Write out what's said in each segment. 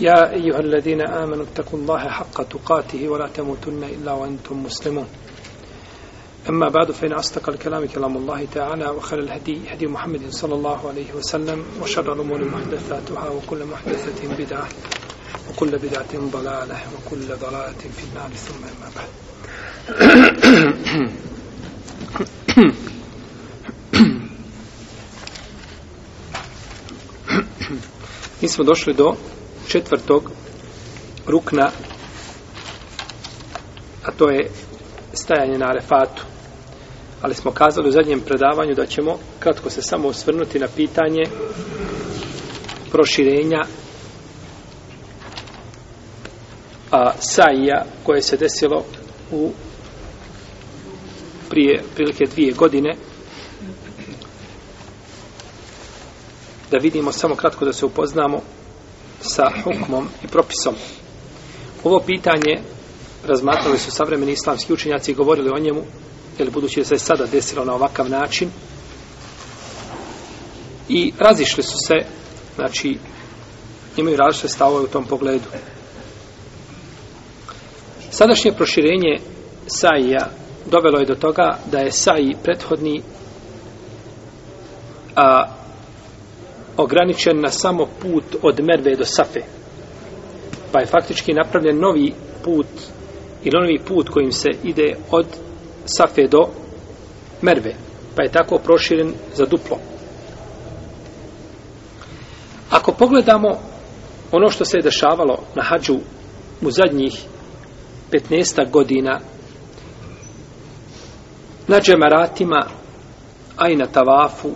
يا أيها الذين آمنوا اتقوا الله حق تقاته ولا تموتن إلا وأنتم مسلمون أما بعد فإن أصدق الكلام كلام الله تعالى وخل الهدي هدي محمد صلى الله عليه وسلم وشر الأمور محدثاتها وكل محدثة بدعة وكل بدعة ضلالة وكل ضلالة في النار ثم أما بعد Mi smo došli do četvrtog rukna a to je stajanje na Arefatu ali smo kazali u zadnjem predavanju da ćemo kratko se samo osvrnuti na pitanje proširenja a, sajja koje se desilo u prije prilike dvije godine da vidimo samo kratko da se upoznamo sa hukmom i propisom. Ovo pitanje razmatrali su savremeni islamski učenjaci i govorili o njemu, jer budući da se sada desilo na ovakav način, i razišli su se, znači, imaju različite stavove u tom pogledu. Sadašnje proširenje Saija dovelo je do toga da je Saji prethodni a, ograničen na samo put od Merve do Safe. Pa je faktički napravljen novi put ili novi put kojim se ide od Safe do Merve. Pa je tako proširen za duplo. Ako pogledamo ono što se je dešavalo na hađu u zadnjih 15 godina na džemaratima, a i na tavafu,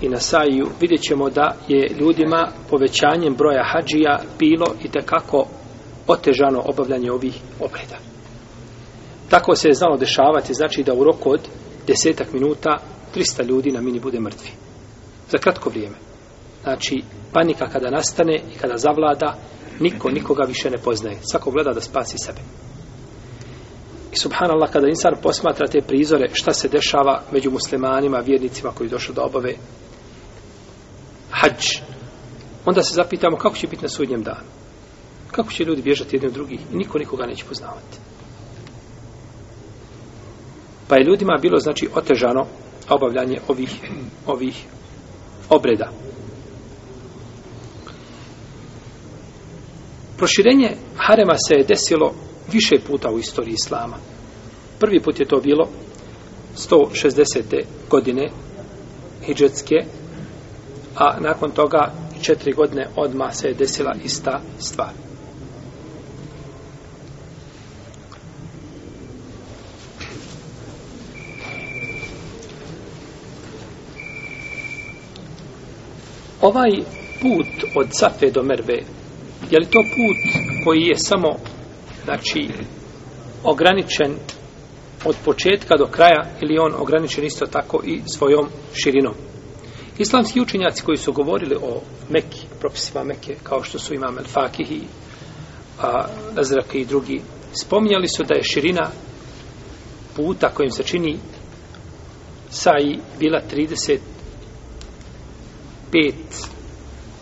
i na saju vidjet ćemo da je ljudima povećanjem broja hađija bilo i tekako otežano obavljanje ovih obreda. Tako se je znalo dešavati, znači da u roku od desetak minuta 300 ljudi na mini bude mrtvi. Za kratko vrijeme. Znači, panika kada nastane i kada zavlada, niko nikoga više ne poznaje. Svako gleda da spasi sebe. I subhanallah, kada insan posmatra te prizore, šta se dešava među muslimanima, vjernicima koji došli da obave hađ, onda se zapitamo kako će biti na sudnjem danu. Kako će ljudi bježati jedni od drugih i niko nikoga neće poznavati. Pa je ljudima bilo znači otežano obavljanje ovih, ovih obreda. Proširenje harema se je desilo više puta u istoriji islama. Prvi put je to bilo 160. godine Hidžetske, a nakon toga četiri godine odma se je desila ista stvar. Ovaj put od Safe do Merve, je li to put koji je samo znači, ograničen od početka do kraja ili on ograničen isto tako i svojom širinom? Islamski učenjaci koji su govorili o Mekke, propisima Mekke, kao što su imam Al-Fakih i Azraka i drugi, spominjali su da je širina puta kojim se čini saji bila 35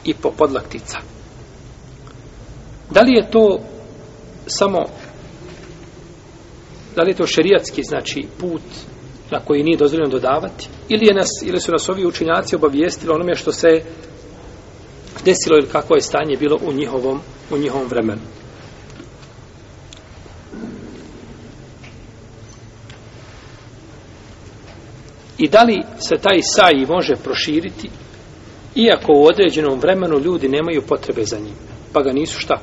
i po podlaktica. Da li je to samo da li je to šerijatski znači put na koji nije dozvoljeno dodavati ili, je nas, ili su nas ovi učinjaci obavijestili onome što se desilo ili kako je stanje bilo u njihovom, u njihovom vremenu. I da li se taj saj može proširiti iako u određenom vremenu ljudi nemaju potrebe za njim, pa ga nisu šta?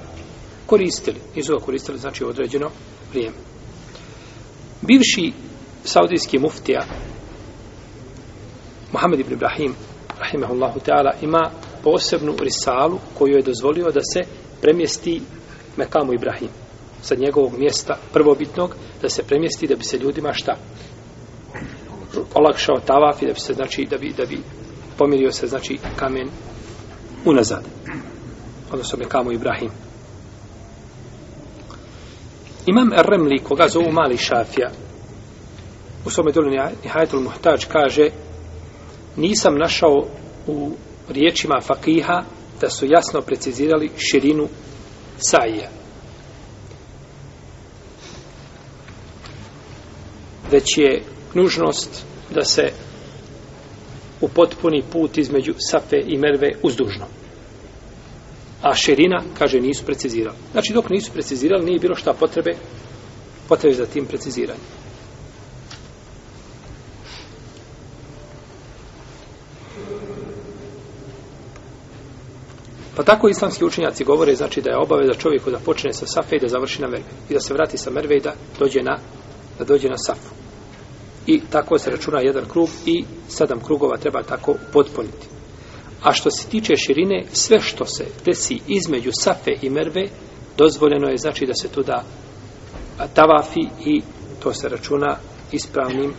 Koristili. Nisu ga koristili, znači određeno vrijeme. Bivši saudijski muftija Mohamed ibn Ibrahim rahimahullahu ta'ala ima posebnu risalu koju je dozvolio da se premjesti Mekamu Ibrahim sa njegovog mjesta prvobitnog da se premjesti da bi se ljudima šta olakšao tavaf i da bi se znači da bi, da bi pomirio se znači kamen unazad odnosno Mekamu Ibrahim Imam Ar-Remli, koga zovu mali šafija, u svome delu Nihajatul Muhtač kaže nisam našao u riječima fakiha da su jasno precizirali širinu sajija. Već je nužnost da se upotpuni put između safe i merve uzdužno. A širina, kaže, nisu precizirali. Znači, dok nisu precizirali, nije bilo šta potrebe, potrebe za tim preciziranjem. Pa tako islamski učenjaci govore, znači da je obaveza čovjeku da počne sa Safe i da završi na Merve. I da se vrati sa Merve i da dođe na, da dođe na Safu. I tako se računa jedan krug i sedam krugova treba tako potpuniti. A što se tiče širine, sve što se desi između Safe i Merve, dozvoljeno je znači da se tu da tavafi i to se računa ispravnim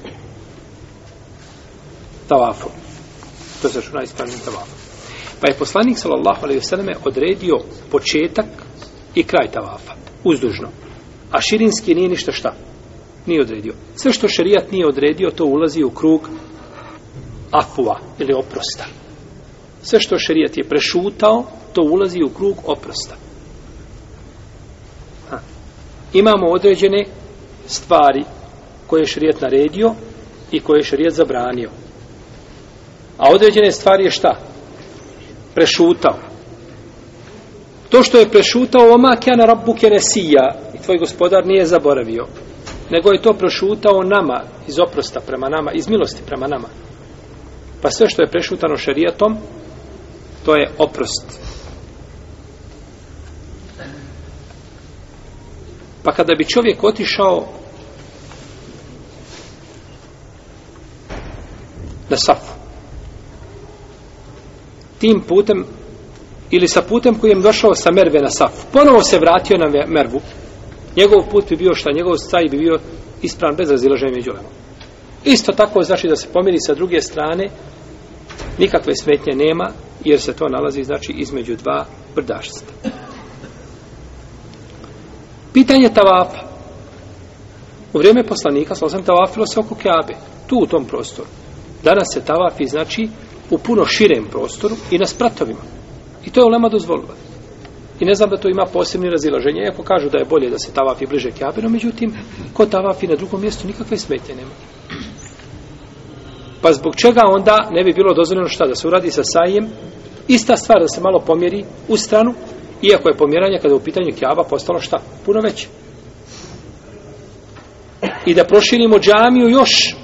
tavafom. To se računa ispravnim tavafom. Pa je poslanik sallallahu alejhi ve selleme odredio početak i kraj tavafa uzdužno. A širinski nije ništa šta. Nije odredio. Sve što šerijat nije odredio, to ulazi u krug afua ili oprosta. Sve što šerijat je prešutao, to ulazi u krug oprosta. Ha. Imamo određene stvari koje je šerijat naredio i koje je šerijat zabranio. A određene stvari je šta? prešutao. To što je prešutao, oma kjana rabbu kjenesija, i tvoj gospodar nije zaboravio, nego je to prešutao nama, iz oprosta prema nama, iz milosti prema nama. Pa sve što je prešutano šarijatom, to je oprost. Pa kada bi čovjek otišao na safu, tim putem ili sa putem kojim došao sa Merve na Saf. Ponovo se vratio na Mervu. Njegov put bi bio šta? Njegov staj bi bio ispravan bez razilaženja među lema. Isto tako znači da se pomiri sa druge strane nikakve smetnje nema jer se to nalazi znači između dva brdašstva. Pitanje Tavapa. U vrijeme poslanika slozem Tavafilo se oko Keabe. Tu u tom prostoru. Danas se Tavafi znači u puno širem prostoru i na spratovima. I to je ulema dozvolila. I ne znam da to ima posebne razilaženje. Iako kažu da je bolje da se tavafi bliže k jabinu, međutim, ko tavafi na drugom mjestu, nikakve smetje nema. Pa zbog čega onda ne bi bilo dozvoljeno šta da se uradi sa sajem? Ista stvar da se malo pomjeri u stranu, iako je pomjeranje kada je u pitanju kjaba postalo šta? Puno veće. I da proširimo džamiju još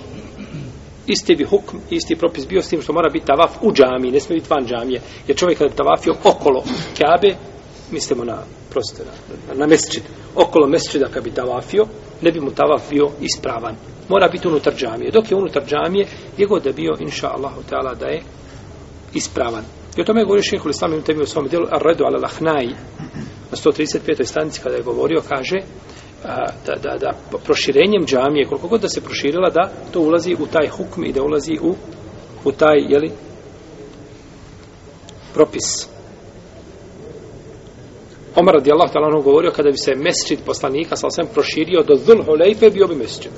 isti bi hukm, isti propis bio s tim što mora biti tavaf u džami, ne smije biti van džamije. Jer čovjek kada je tavafio okolo kjabe, mislimo na, prostite, na, na mesečit, okolo mesečita kada bi tavafio, ne bi mu tavaf bio ispravan. Mora biti unutar džamije. Dok je unutar džamije, je god da bio, inša Allahu Teala, da je ispravan. I o tome je govorio Šehul Islam, imam tebi u svom dijelu, Ar-Redu al-Lahnaji, na 135. stanici kada je govorio, kaže, da, da, da proširenjem džamije, koliko god da se proširila, da to ulazi u taj hukm i da ulazi u, u taj, jeli, propis. Omar radijallahu ta'ala ono govorio, kada bi se mesčit poslanika, sa sam proširio do dhul hulejfe, bio bi mesčit.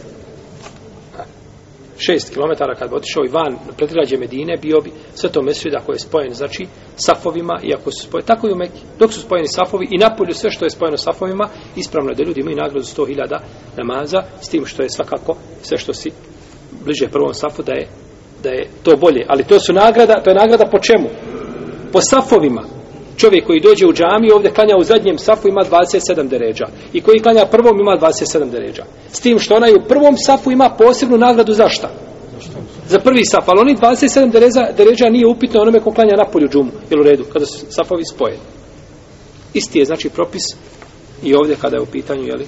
6 km kad bi otišao i van predgrađe Medine, bio bi sve to mesvid ako je spojen, znači, safovima i ako su spojeni, tako i u Mekke, dok su spojeni safovi i napolju sve što je spojeno safovima ispravno je da ljudi imaju nagradu 100.000 namaza s tim što je svakako sve što si bliže prvom safu da je, da je to bolje, ali to su nagrada, to je nagrada po čemu? po safovima, Čovjek koji dođe u džami ovdje klanja u zadnjem safu ima 27 deređa. I koji klanja prvom ima 27 deređa. S tim što onaj u prvom safu ima posebnu nagradu za šta? Za prvi saf, ali oni 27 deređa, deređa nije upitno onome ko klanja na polju džumu, jel u redu, kada su safovi spoje. Isti je, znači, propis i ovdje kada je u pitanju, jeli,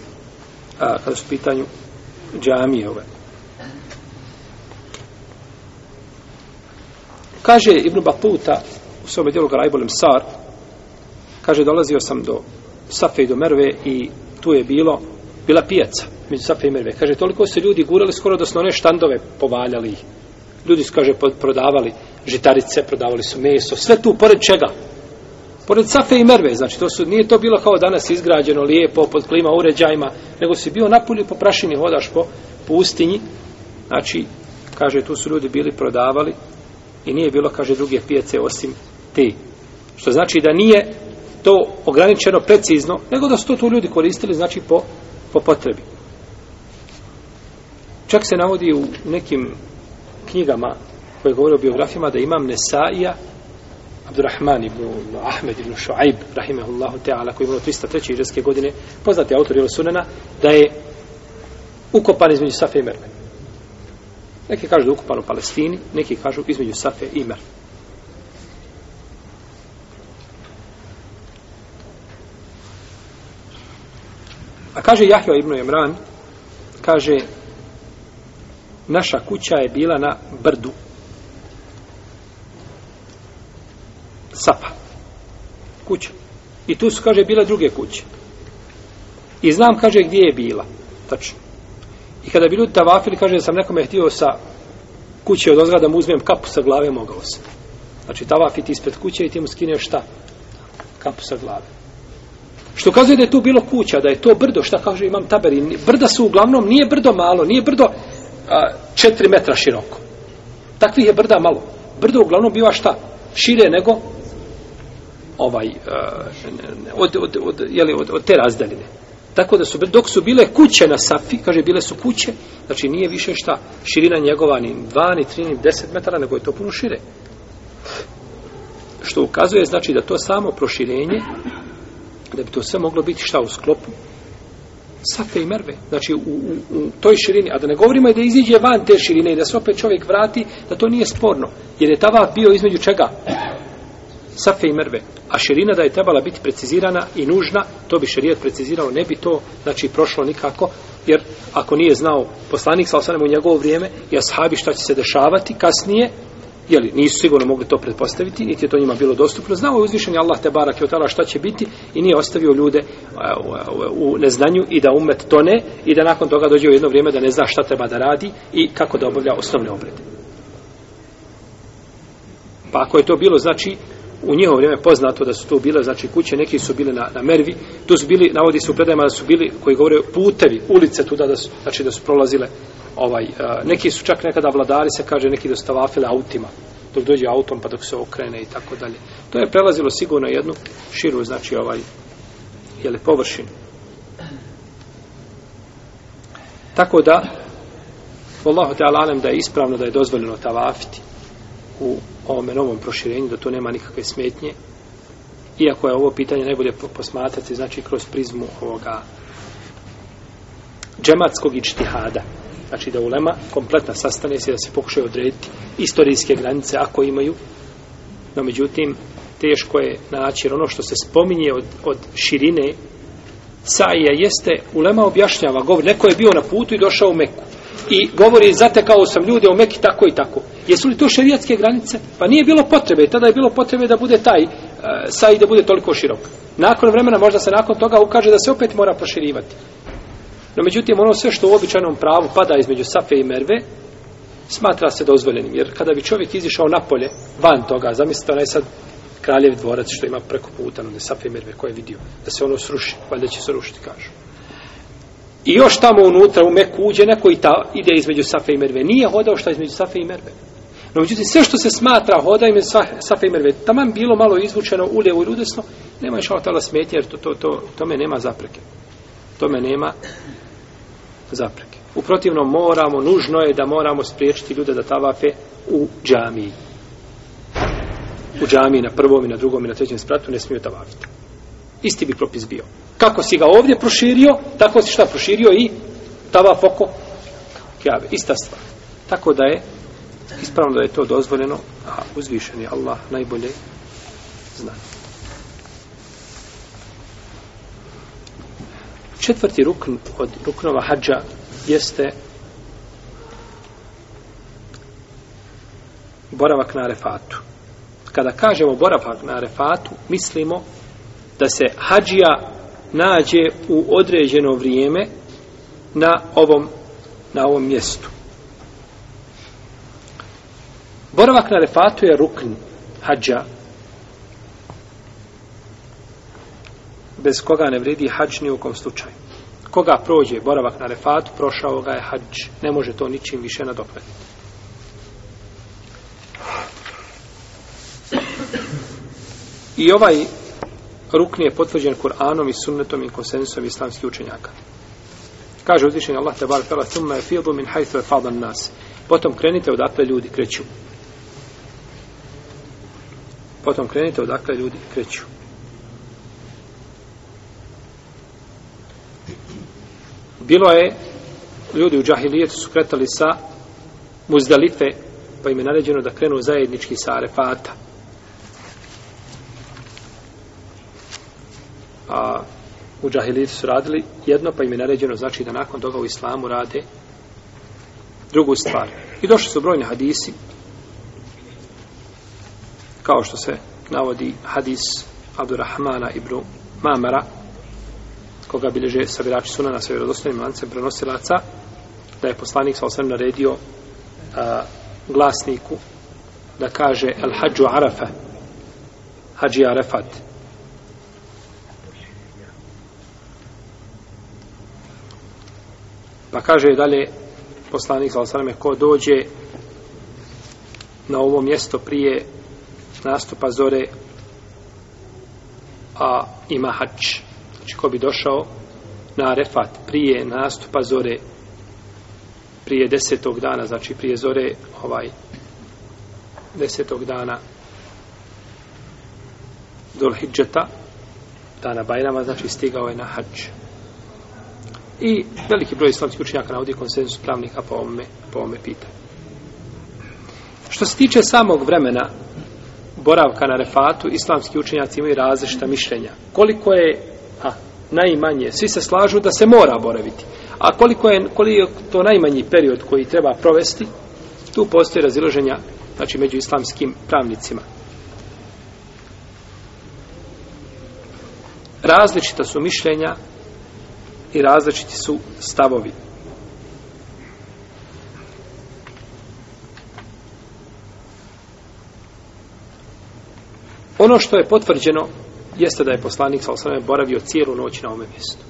a, kada su u pitanju džamije ove. Kaže Ibn Batuta u svome djelu Garajbolim Sar, kaže dolazio sam do Safe i do Merve i tu je bilo bila pijaca među Safe i Merve kaže toliko se ljudi gurali skoro da su one štandove povaljali ljudi su kaže prodavali žitarice prodavali su meso sve tu pored čega pored Safe i Merve znači to su nije to bilo kao danas izgrađeno lijepo pod klima uređajima nego si bio napulju po prašini hodaš po pustinji znači kaže tu su ljudi bili prodavali i nije bilo kaže druge pijace osim te što znači da nije to ograničeno precizno, nego da su to tu ljudi koristili, znači po, po potrebi. Čak se navodi u nekim knjigama koje govore o biografijama da imam Nesaija Abdurrahman ibn Ahmed ibn Shu'aib rahimehullahu ta'ala koji je imao 303. hiđarske godine poznati autor ili sunena da je ukopan između Safe i Merve. Neki kažu da je ukopan u Palestini, neki kažu između Safe i Merve. A kaže Jahja ibn Imran, kaže, naša kuća je bila na brdu. Sapa. Kuća. I tu su, kaže, bile druge kuće. I znam, kaže, gdje je bila. Tačno. I kada bi ljudi tavafili, kaže, sam nekome htio sa kuće od ozgrada mu uzmem kapu sa glave, mogao sam. Znači, tavafiti ispred kuće i ti mu skineš šta? Kapu sa glave. Što kazuje da je tu bilo kuća, da je to brdo, šta kaže imam taberi, brda su uglavnom, nije brdo malo, nije brdo a, četiri metra široko. Takvih je brda malo. Brdo uglavnom biva šta? Šire nego ovaj, a, od, od, od, jeli, od, od te razdaline. Tako da su, dok su bile kuće na Safi, kaže, bile su kuće, znači nije više šta širina njegova ni dva, ni tri, ni deset metara, nego je to puno šire. Što ukazuje, znači, da to samo proširenje da bi to sve moglo biti šta u sklopu Safe i Merve. Znači u, u, u toj širini, a da ne govorimo je da iziđe van te širine i da se opet čovjek vrati, da to nije sporno. Jer je tavaf bio između čega? Safe i Merve. A širina da je trebala biti precizirana i nužna, to bi šerijat precizirao, ne bi to znači prošlo nikako, jer ako nije znao poslanik sa osanem u njegovo vrijeme i ashabi šta će se dešavati kasnije, jeli, nisu sigurno mogli to pretpostaviti, niti je to njima bilo dostupno. Znao je uzvišen je Allah te barak je šta će biti i nije ostavio ljude u neznanju i da umet tone i da nakon toga dođe u jedno vrijeme da ne zna šta treba da radi i kako da obavlja osnovne obrede. Pa ako je to bilo, znači, u njihovo vrijeme poznato da su tu bile, znači kuće, neki su bili na, na Mervi, tu su bili, navodi se u predajama da su bili, koji govore putevi, ulice tuda, da su, znači da su prolazile ovaj, neki su čak nekada vladari se kaže neki dostavafile autima dok dođe autom pa dok se okrene i tako dalje to je prelazilo sigurno jednu širu znači ovaj jele površinu tako da Allah te alalem da je ispravno da je dozvoljeno tavafiti u ovome novom proširenju da to nema nikakve smetnje iako je ovo pitanje najbolje posmatrati znači kroz prizmu ovoga džematskog ičtihada znači da ulema kompletna sastane se da se pokušaju odrediti istorijske granice ako imaju no međutim teško je naći ono što se spominje od, od širine Saija jeste ulema objašnjava govori neko je bio na putu i došao u Meku i govori zatekao sam ljude u Meki tako i tako jesu li to šerijatske granice pa nije bilo potrebe tada je bilo potrebe da bude taj e, eh, Saija da bude toliko širok nakon vremena možda se nakon toga ukaže da se opet mora proširivati No međutim, ono sve što u običajnom pravu pada između Safe i Merve, smatra se dozvoljenim. Jer kada bi čovjek izišao napolje, van toga, zamislite onaj sad kraljev dvorac što ima preko puta, ne Safe i Merve koje je vidio, da se ono sruši, valjda će se rušiti, kažu. I još tamo unutra u Meku uđe neko i ta ide između Safe i Merve. Nije hodao što između Safe i Merve. No međutim, sve što se smatra hoda ime Safe i Merve, tamo bilo malo izvučeno u lijevo i udesno, nema išao tala smetje, jer to, to, to, tome nema zapreke. Tome nema zapreke. U protivnom moramo, nužno je da moramo spriječiti ljude da tavafe u džamiji. U džamiji na prvom i na drugom i na trećem spratu ne smiju tavafiti. Isti bi propis bio. Kako si ga ovdje proširio, tako si šta proširio i tavaf oko kjave. Ista stvar. Tako da je ispravno da je to dozvoljeno, a uzvišeni Allah najbolje znati. Četvrti rukn od ruknova hađa jeste boravak na refatu. Kada kažemo boravak na refatu, mislimo da se hađija nađe u određeno vrijeme na ovom, na ovom mjestu. Boravak na refatu je rukn hađa, bez koga ne vredi hađ ni u kom slučaju. Koga prođe boravak na refatu, prošao ga je hađ. Ne može to ničim više nadopratiti. I ovaj rukn je potvrđen Kur'anom i sunnetom i konsensom islamskih učenjaka. Kaže uzvišenje Allah tebar fela thumma fidu min hajthu fadan nas. Potom krenite odakle ljudi kreću. Potom krenite odakle ljudi kreću. Bilo je, ljudi u džahilijetu su kretali sa muzdalife, pa im je naređeno da krenu zajednički sa arefata. A u džahilijetu su radili jedno, pa im je naređeno znači da nakon toga u islamu rade drugu stvar. I došli su brojni hadisi, kao što se navodi hadis Abdurrahmana ibn Mamara, koga bilježe sabirači suna na svoj rodostojnim lancem prenosilaca, da je poslanik sa osvrem naredio a, glasniku da kaže El hađu arafa, hađi arafat. Pa kaže dalje poslanik sa osvrem ko dođe na ovo mjesto prije nastupa zore a ima hađi. Znači, ko bi došao na refat prije nastupa zore, prije desetog dana, znači prije zore ovaj desetog dana Dulhidžeta, dana Bajrama, znači stigao je na hađ. I veliki broj islamskih učenjaka navodi konsensus pravnika po ovome, po ovome pita. Što se tiče samog vremena boravka na refatu, islamski učenjaci imaju različita mišljenja. Koliko je Ha, najmanje. Svi se slažu da se mora boraviti. A koliko je, koliko je to najmanji period koji treba provesti, tu postoje razilaženja znači među islamskim pravnicima. Različita su mišljenja i različiti su stavovi. Ono što je potvrđeno jeste da je poslanik sa osrame boravio cijelu noć na ome mjestu.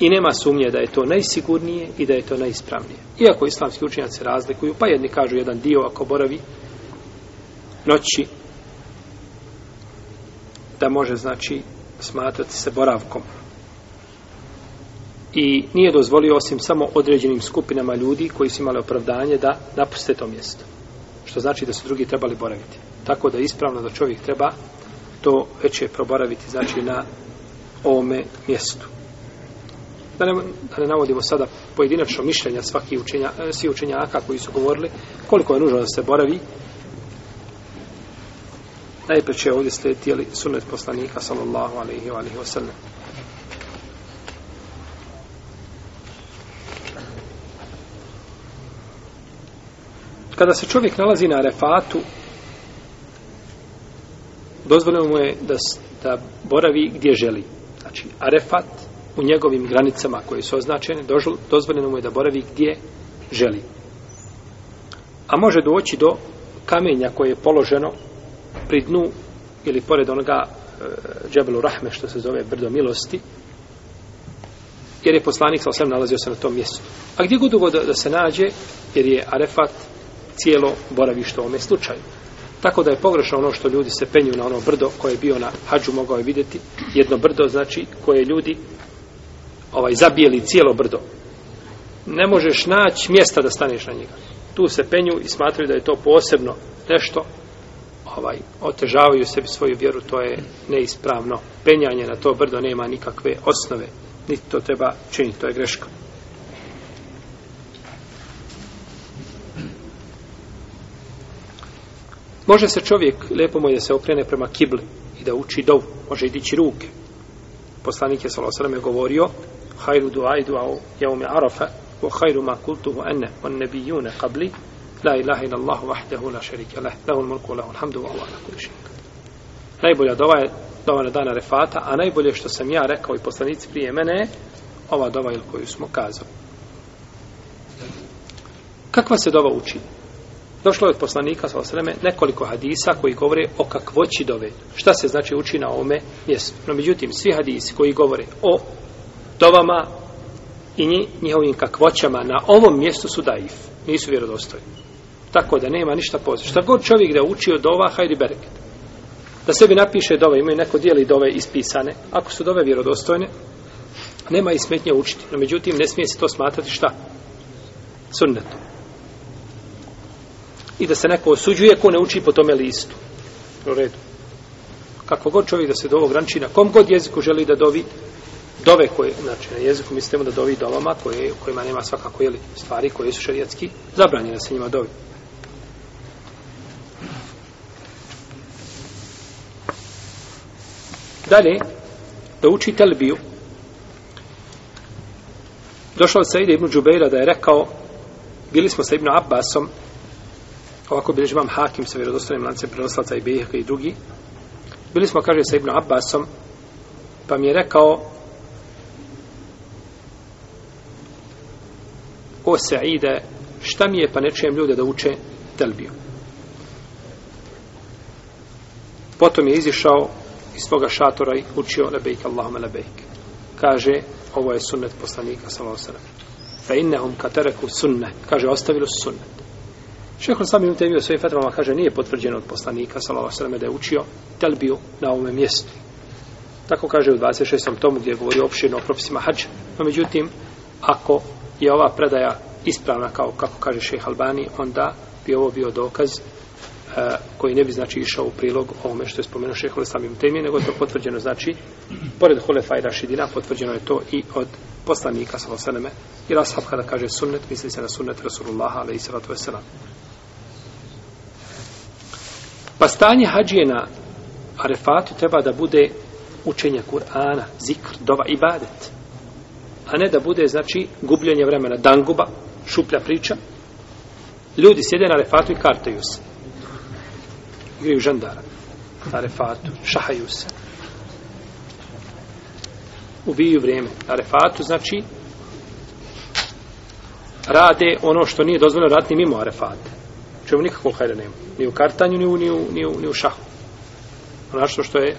I nema sumnje da je to najsigurnije i da je to najispravnije. Iako islamski učenjaci razlikuju, pa jedni kažu jedan dio ako boravi noći da može znači smatrati se boravkom. I nije dozvolio osim samo određenim skupinama ljudi koji su imali opravdanje da napuste to mjesto. Što znači da su drugi trebali boraviti. Tako da je ispravno da čovjek treba što veće proboraviti znači na ovome mjestu. Da ne, da ne navodimo sada pojedinačno mišljenja svaki učenja, e, svi učenjaka koji su govorili koliko je nužno da se boravi najpre će ovdje slijediti jeli, sunet poslanika sallallahu alaihi wa alaihi wa kada se čovjek nalazi na refatu dozvoljeno mu je da, da boravi gdje želi. Znači, Arefat u njegovim granicama koje su označene, dozvoljeno mu je da boravi gdje želi. A može doći do kamenja koje je položeno pri dnu ili pored onoga e, Džebelu Rahme, što se zove Brdo Milosti, jer je poslanik sa osem nalazio se na tom mjestu. A gdje god da, da se nađe, jer je Arefat cijelo boravište u ovome slučaju. Tako da je pogrešno ono što ljudi se penju na ono brdo koje je bio na hađu, mogao je vidjeti. Jedno brdo, znači, koje ljudi ovaj, zabijeli cijelo brdo. Ne možeš naći mjesta da staneš na njega. Tu se penju i smatraju da je to posebno nešto. Ovaj, otežavaju sebi svoju vjeru, to je neispravno. Penjanje na to brdo nema nikakve osnove. Niti to treba činiti, to je greška. Može se čovjek, lepo moj, da se okrene prema kibli i da uči dov, može i dići ruke. Poslanik je s.a.v. govorio Hajru du ajdu au jaume arafa u hajru ma kultuhu ene on nebijune kabli la ilaha in Allahu vahdehu la šarike leh lehul mulku lehul hamdu wa Allah nakul šink. Najbolja dova je dova na dana refata, a najbolje što sam ja rekao i poslanici prije mene ova dova ili koju smo kazali. Kakva se dova učinje? Došlo je od poslanika, sa osreme, nekoliko hadisa koji govore o kakvoći dove. Šta se znači uči na ome mjestu? No, međutim, svi hadisi koji govore o dovama i njihovim kakvoćama na ovom mjestu su daif. Nisu vjerodostojni. Tako da nema ništa pozitivno. Šta god čovjek da uči od dova, hajdi bereket. Da sebi napiše dove, imaju neko dijeli dove ispisane. Ako su dove vjerodostojne, nema i smetnje učiti. No, međutim, ne smije se to smatrati šta? Sunnetom i da se neko osuđuje ko ne uči po tome listu. U redu. Kako god čovjek da se dovo ograniči na kom god jeziku želi da dovi dove koje, znači na jeziku mislimo da dovi dovama koje, kojima nema svakako jeli, stvari koje su šarijatski zabranjene da se njima dovi. Dalje, da uči telbiju. Došao se Ibn Đubeira da je rekao, bili smo sa Ibn Abbasom, ovako bilež vam hakim sa vjerodostojnim lancem prenoslaca i bihka i drugi. Bili smo, kaže, sa Ibnu Abbasom, pa mi je rekao o Saide, šta mi je pa nečujem ljude da uče telbiju. Potom je izišao iz svoga šatora i učio lebejk Allahuma lebejk. Kaže, ovo je sunnet poslanika sallallahu alejhi ve sellem. Fa innahum katareku sunne, kaže ostavilo su sunnet. Šehrul sam imam temiju svojim fetvama, kaže, nije potvrđeno od poslanika, salava sveme, da je učio telbiju na ovome mjestu. Tako kaže u 26. tomu gdje govori opširno o propisima hađa. No, međutim, ako je ova predaja ispravna, kao kako kaže šeha Albani, onda bi ovo bio dokaz e, koji ne bi znači išao u prilog ovome što je spomenuo šeha Hulisa Mim Temije, nego to potvrđeno znači, pored Hulefa i Rašidina, potvrđeno je to i od poslanika, sa osaneme, i rashab kada kaže sunnet, misli se na sunnet Rasulullaha, ali i sr. Pa stanje hađije na arefatu treba da bude učenje Kur'ana, zikr, dova, ibadet. A ne da bude, znači, gubljenje vremena, danguba, šuplja priča. Ljudi sjede na arefatu i kartaju se. Igriju žandara na arefatu, šahaju se. Ubiju vrijeme. Na arefatu, znači, rade ono što nije dozvoljeno raditi mimo arefate. Čemu nikakvog hajda nema ni u kartanju, ni u, ni u, ni u, ni u šahu. Našto što je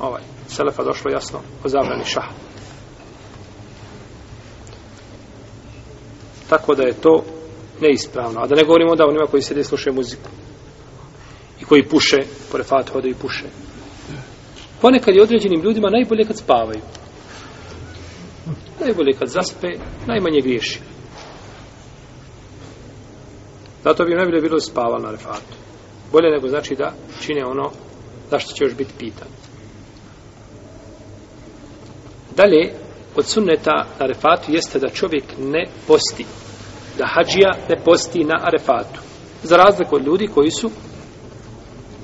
ovaj, Selefa došlo jasno o zabrani šaha. Tako da je to neispravno. A da ne govorimo da onima koji sede i slušaju muziku i koji puše, pored fat hode i puše. Ponekad je određenim ljudima najbolje kad spavaju. Najbolje kad zaspe, najmanje griješi. Zato bi najbolje bilo spavali na refatu. Bolje nego znači da čine ono za što će još biti pitan. Dalje, od sunneta na refatu jeste da čovjek ne posti. Da hađija ne posti na arefatu. Za razliku od ljudi koji su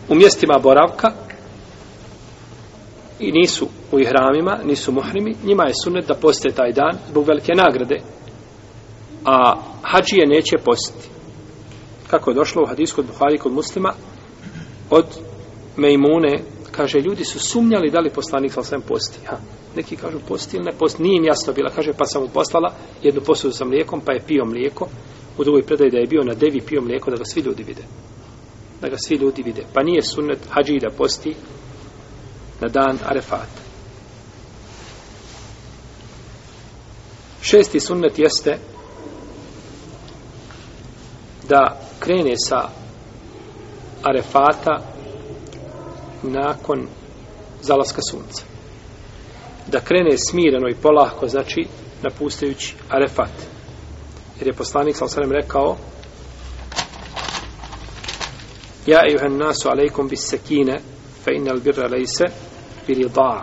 u mjestima boravka i nisu u ihramima, nisu muhrimi, njima je sunnet da poste taj dan zbog velike nagrade. A hađije neće postiti kako je došlo u hadisku od Buhari kod muslima, od Mejmune, kaže, ljudi su sumnjali da li poslanik sa posti. Ha. Neki kažu posti ili ne posti. Nije im jasno bila. Kaže, pa sam mu poslala jednu posudu sa mlijekom, pa je pio mlijeko. U drugoj predaji da je bio na devi pio mlijeko da ga svi ljudi vide. Da ga svi ljudi vide. Pa nije sunnet hađi da posti na dan arefat. Šesti sunnet jeste da krene sa Arefata nakon zalaska sunca. Da krene smireno i polahko, znači napustajući Arefat. Jer je poslanik sa osrem rekao Ja i juhen nasu alejkom bis sekine fe inel birra lejse bili da'a.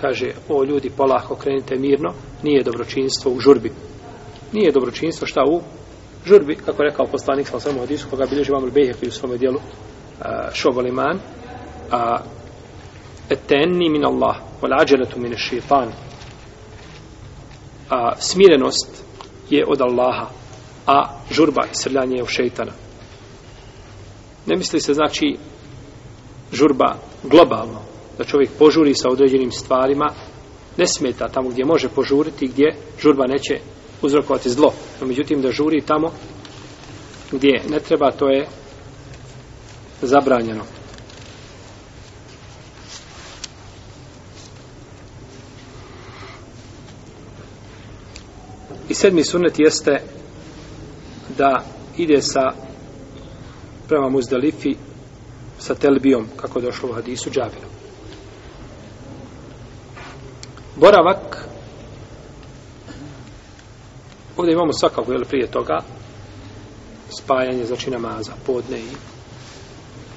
Kaže, o ljudi, polahko krenite mirno, nije dobročinstvo u žurbi. Nije dobročinstvo šta u žurbi, kako rekao poslanik sa osvrmu hadisu, koga bilježi vam lbejhek u svome dijelu šobol uh, iman, a etenni min Allah, vol ađeletu min šeitan, a smirenost je od Allaha, a žurba i srljanje je u šeitana. Ne misli se znači žurba globalno, da čovjek požuri sa određenim stvarima, ne smeta tamo gdje može požuriti, gdje žurba neće uzrokovati zlo. No, međutim, da žuri tamo gdje ne treba, to je zabranjeno. I sedmi sunet jeste da ide sa prema Muzdalifi sa Telbijom, kako je došlo u hadisu Džabiru. Boravak Ovdje imamo svakako, jel, prije toga, spajanje, znači namaza, podne i,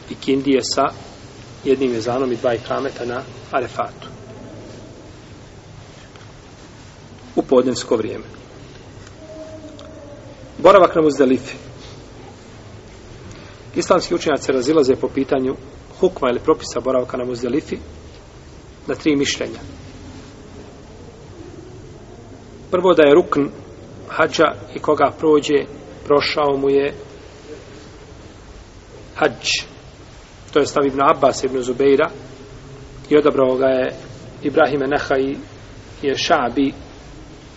i kindije sa jednim jezanom i dva ikameta na arefatu. U podnevsko vrijeme. Boravak na muzdelifi. Islamski učenjaci razilaze po pitanju hukma ili propisa boravka na muzdelifi na tri mišljenja. Prvo da je rukn hađa i koga prođe, prošao mu je hađ. To je stav Ibn Abbas, Ibn Zubeira i odabrao ga je Ibrahime Neha i je Šabi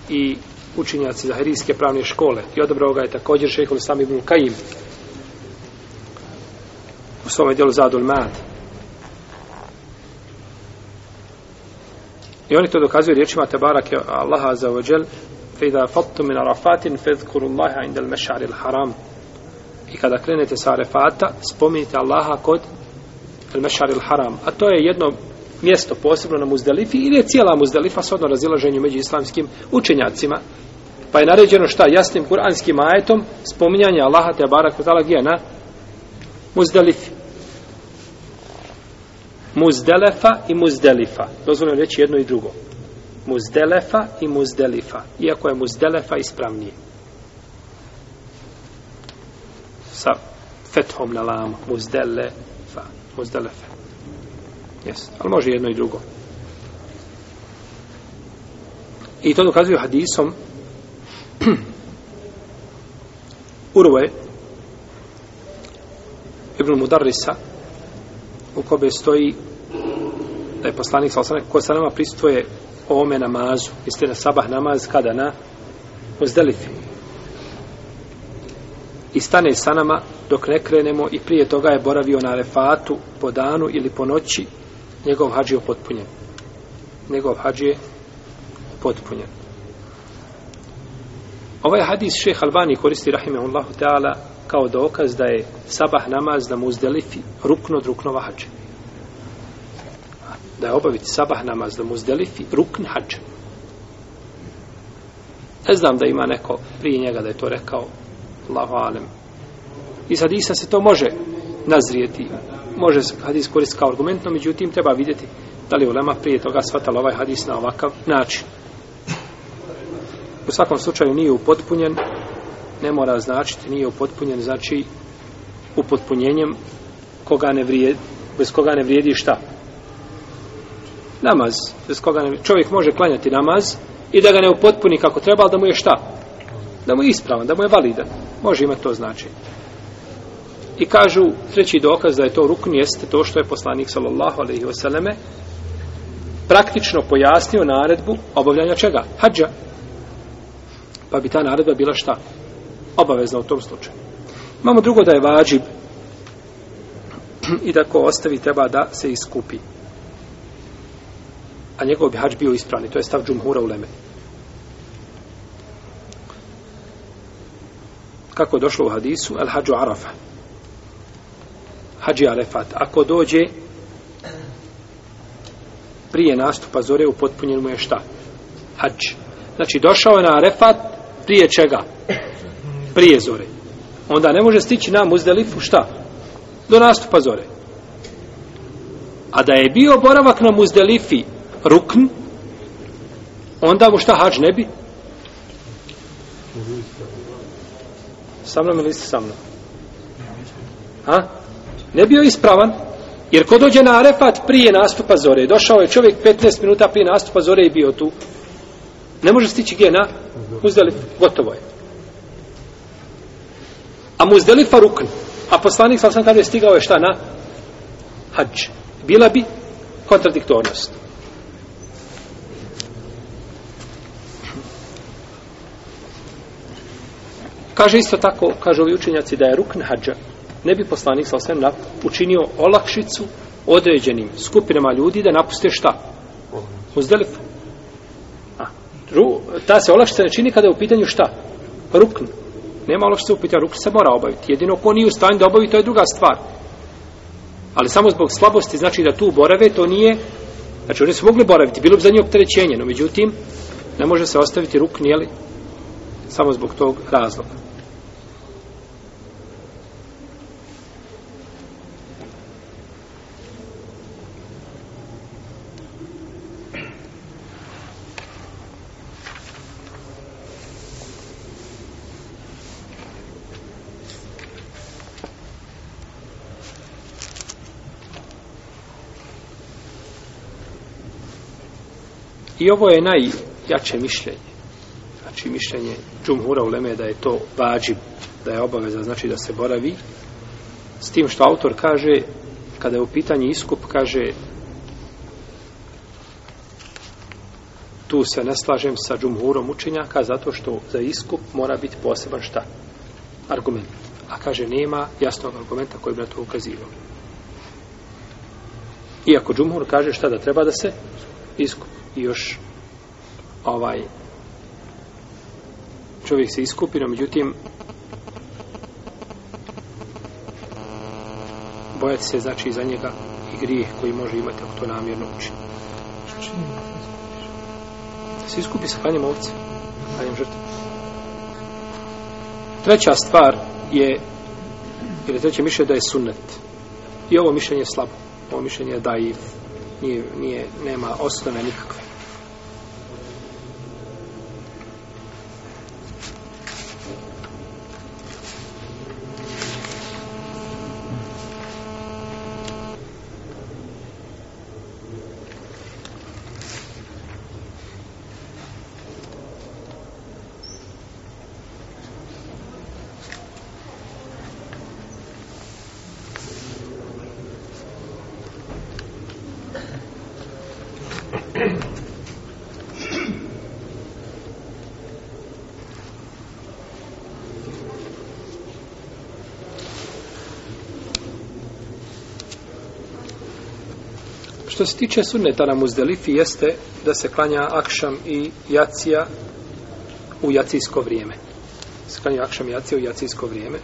i učinjaci Zahirijske pravne škole. I odabrao ga je također šehol Sam Ibn Kajim u svome dijelu Zadul Mad. I oni to dokazuju riječima Tabarake Allaha za ođel فإذا فضتم من عرفات فاذكروا الله عند المشعر الحرام i kada krenete sa Arefata, spominjite Allaha kod Mešar il Haram. A to je jedno mjesto posebno na Muzdelifi ili je cijela Muzdelifa s odno razilaženju među islamskim učenjacima. Pa je naređeno šta jasnim kuranskim ajetom spominjanje Allaha te barak od Allah na Muzdelifi. Muzdelefa i Muzdelifa. Dozvoljno reći jedno i drugo muzdelefa i muzdelifa, iako je muzdelefa ispravnije. Sa fethom na lama, muzdelefa, muzdelefe. Yes. Ali može jedno i drugo. I to dokazuju hadisom Urve Ibn Mudarrisa u kobe stoji da je poslanik sa osanem ko sa nama pristoje o ome namazu. Jeste na sabah namaz kada na uzdelifi. I stane sa nama dok ne krenemo i prije toga je boravio na refatu po danu ili po noći njegov hađ je potpunjen. Njegov hađ je potpunjen. Ovaj hadis šeh Albani koristi rahimahullahu ta'ala kao dokaz da je sabah namaz na muzdelifi rukno od ruknova hađe da je obaviti sabah namaz na muzdelifi rukn hađa. Ne znam da ima neko prije njega da je to rekao Allahu alem. I sad isa se to može nazrijeti. Može se hadis koristiti kao argument, no međutim treba vidjeti da li ulema prije toga shvatala ovaj hadis na ovakav način. U svakom slučaju nije upotpunjen, ne mora značiti, nije upotpunjen, znači upotpunjenjem koga ne vrijedi, bez koga ne vrijedi šta? namaz bez koga ne, čovjek može klanjati namaz i da ga ne upotpuni kako treba, ali da mu je šta? Da mu je ispravan, da mu je validan. Može imati to znači. I kažu, treći dokaz da je to rukn jeste to što je poslanik sallallahu alaihi wasallame praktično pojasnio naredbu obavljanja čega? Hadža. Pa bi ta naredba bila šta? Obavezna u tom slučaju. Imamo drugo da je vađib i da ko ostavi treba da se iskupi a njegov bi hađ bio ispravni. To je stav džumhura u Leme. Kako je došlo u hadisu? El hađu Arafa. Hađi Arefat. Ako dođe prije nastupa zore, upotpunjen mu je šta? Hađ. Znači, došao je na Arefat prije čega? Prije zore. Onda ne može stići nam uz Delifu šta? Do nastupa zore. A da je bio boravak na Muzdelifi rukn, onda mu šta hađ ne bi? Sa mnom ili ste sa mnom? Ha? Ne bio ispravan. Jer ko dođe na Arefat prije nastupa zore, došao je čovjek 15 minuta prije nastupa zore i bio tu. Ne može stići gdje na? Muzdelif, gotovo je. A Muzdelifa rukn. A poslanik sam sam kada je stigao je šta na? Hadž. Bila bi kontradiktornost. Kaže isto tako, kažu ovi učenjaci, da je rukn hađa. Ne bi poslanik sa osvijem učinio olakšicu određenim skupinama ljudi da napuste šta? Muzdelif. A, ru, ta se olakšica ne čini kada je u pitanju šta? Rukn. Nema olakšice u pitanju, rukn se mora obaviti. Jedino ko nije u stanju da obavi, to je druga stvar. Ali samo zbog slabosti, znači da tu borave, to nije... Znači, oni su mogli boraviti, bilo bi za njih opterećenje, no međutim, ne može se ostaviti rukn, jeli, samo zbog tog razloga. I ovo je najjače mišljenje znači mišljenje džumhura u Leme da je to vađib, da je obaveza, znači da se boravi. S tim što autor kaže, kada je u pitanju iskup, kaže tu se ne slažem sa džumhurom učenjaka zato što za iskup mora biti poseban šta? Argument. A kaže, nema jasnog argumenta koji bi na to ukazivao. Iako džumhur kaže šta da treba da se iskup i još ovaj čovjek se iskupi, no međutim bojat se znači za njega i grijeh koji može imati ako to namjerno uči. Da se iskupi sa hranjem ovce, hranjem žrtve. Treća stvar je, ili treće mišljenje da je sunnet. I ovo mišljenje je slabo. Ovo mišljenje je daiv. Nije, nije, nema osnove nikakve. što se tiče sunneta na muzdelifi jeste da se klanja akšam i jacija u jacijsko vrijeme. Se klanja akšam i jacija u jacijsko vrijeme.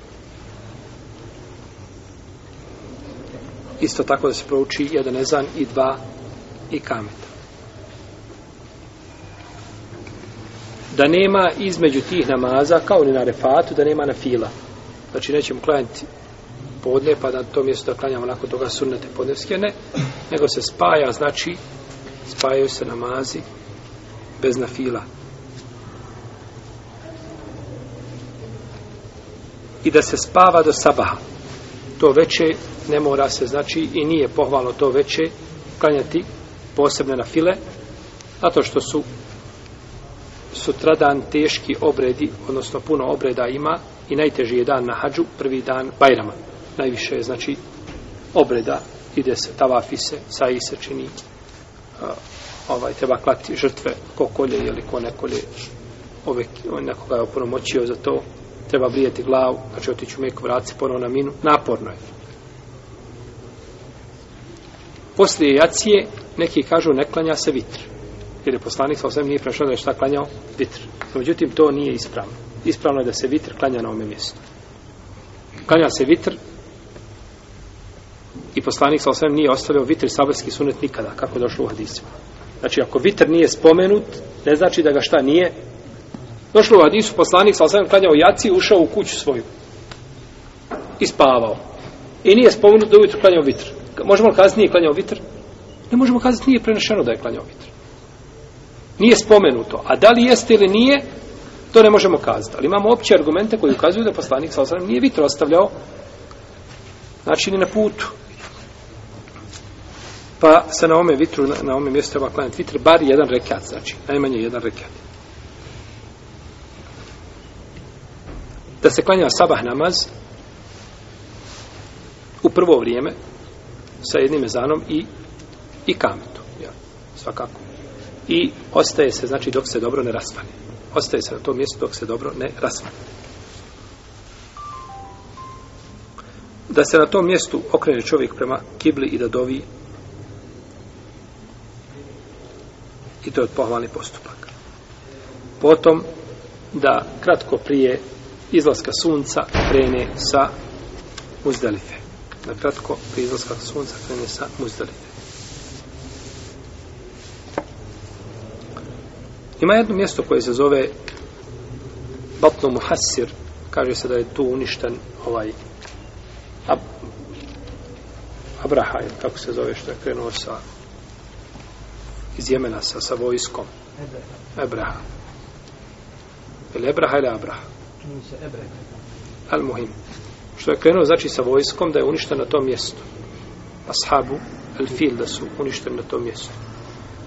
Isto tako da se prouči jedan ezan i dva i kameta. Da nema između tih namaza, kao ni na refatu, da nema na fila. Znači nećemo klanjati podne, pa da to mjesto da klanjamo nakon toga sunnete podnevske, ne, nego se spaja, znači, spajaju se namazi bez nafila. I da se spava do sabaha. To veće ne mora se, znači, i nije pohvalno to veće klanjati posebne nafile, zato što su sutradan teški obredi, odnosno puno obreda ima i najteži je dan na hađu, prvi dan Bajrama najviše je, znači, obreda, ide se, tavafi se, saji se čini, ovaj, treba klati žrtve, ko kolje, ili ko nekolje, ovek, on nekoga je opromoćio za to, treba brijeti glavu, znači otići u meku vraci ponovno na minu, naporno je. Poslije jacije, neki kažu, ne klanja se vitr. Jer je poslanik sa osvijem nije prešao da je šta klanjao vitr. Međutim, to nije ispravno. Ispravno je da se vitr klanja na ovome mjestu. Klanja se vitr i poslanik sa osvijem nije ostavio vitr sabarski sunet nikada, kako je došlo u hadisima. Znači, ako vitr nije spomenut, ne znači da ga šta nije. Došlo u hadisu, poslanik sa osvijem klanjao jaci i ušao u kuću svoju. I spavao. I nije spomenut da ujutru klanjao vitr. Možemo li kazati nije klanjao vitr? Ne možemo kazati nije prenešeno da je klanjao vitr. Nije spomenuto. A da li jeste ili nije, to ne možemo kazati. Ali imamo opće argumente koji ukazuju da poslanik sa osvijem nije vitr ostavljao znači ni na putu pa se na ome vitru, na, na ome mjestu treba klanjati vitr, bar jedan rekat, znači, najmanje jedan rekat. Da se klanja sabah namaz u prvo vrijeme sa jednim mezanom i, i kametu, ja, svakako. I ostaje se, znači, dok se dobro ne raspane. Ostaje se na tom mjestu dok se dobro ne raspane. da se na tom mjestu okrene čovjek prema kibli i da dovi i to je pohvalni postupak. Potom da kratko prije izlaska sunca krene sa muzdalife. Da kratko prije izlaska sunca krene sa muzdalife. Ima jedno mjesto koje se zove Batno Muhassir. Kaže se da je tu uništen ovaj Ab Abraha, tako se zove što je krenuo sa iz Jemena sa, sa vojskom? Ebraha. Ili Ebraha ili Abraha? Al muhim. Što je krenuo znači sa vojskom da je uništen na tom mjestu. Ashabu el fil da su uništeni na tom mjestu.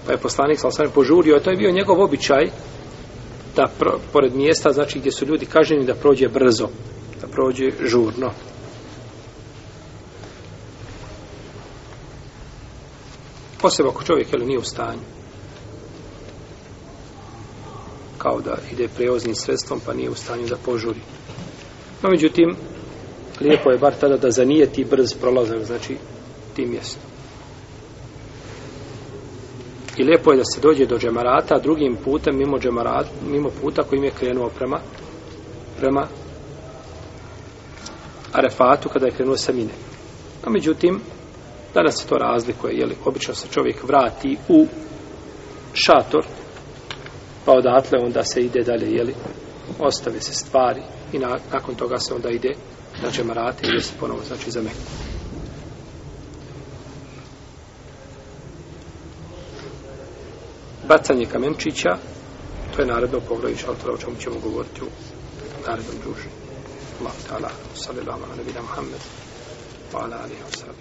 Pa je poslanik sa osam požurio, a to je bio njegov običaj da pro, pored mjesta, znači gdje su ljudi kaženi da prođe brzo, da prođe žurno. posebno ako čovjek jel, nije u stanju kao da ide prevoznim sredstvom pa nije u stanju da požuri no međutim lijepo je bar tada da zanijeti brz prolazak znači tim mjestom i lijepo je da se dođe do džemarata drugim putem mimo džemarat mimo puta kojim je krenuo prema prema Arefatu kada je krenuo sa mine. A međutim, Danas se to razlikuje, je li obično se čovjek vrati u šator, pa odatle onda se ide dalje, je li ostave se stvari i na, nakon toga se onda ide na džemarate i ide se ponovo, znači za meku. Bacanje kamenčića, to je naredno pogledaj šaltora o čemu ćemo govoriti u narednom druži. Allah ta'ala, sallallahu ala nebina Muhammed, wa ala alihi wa sallam.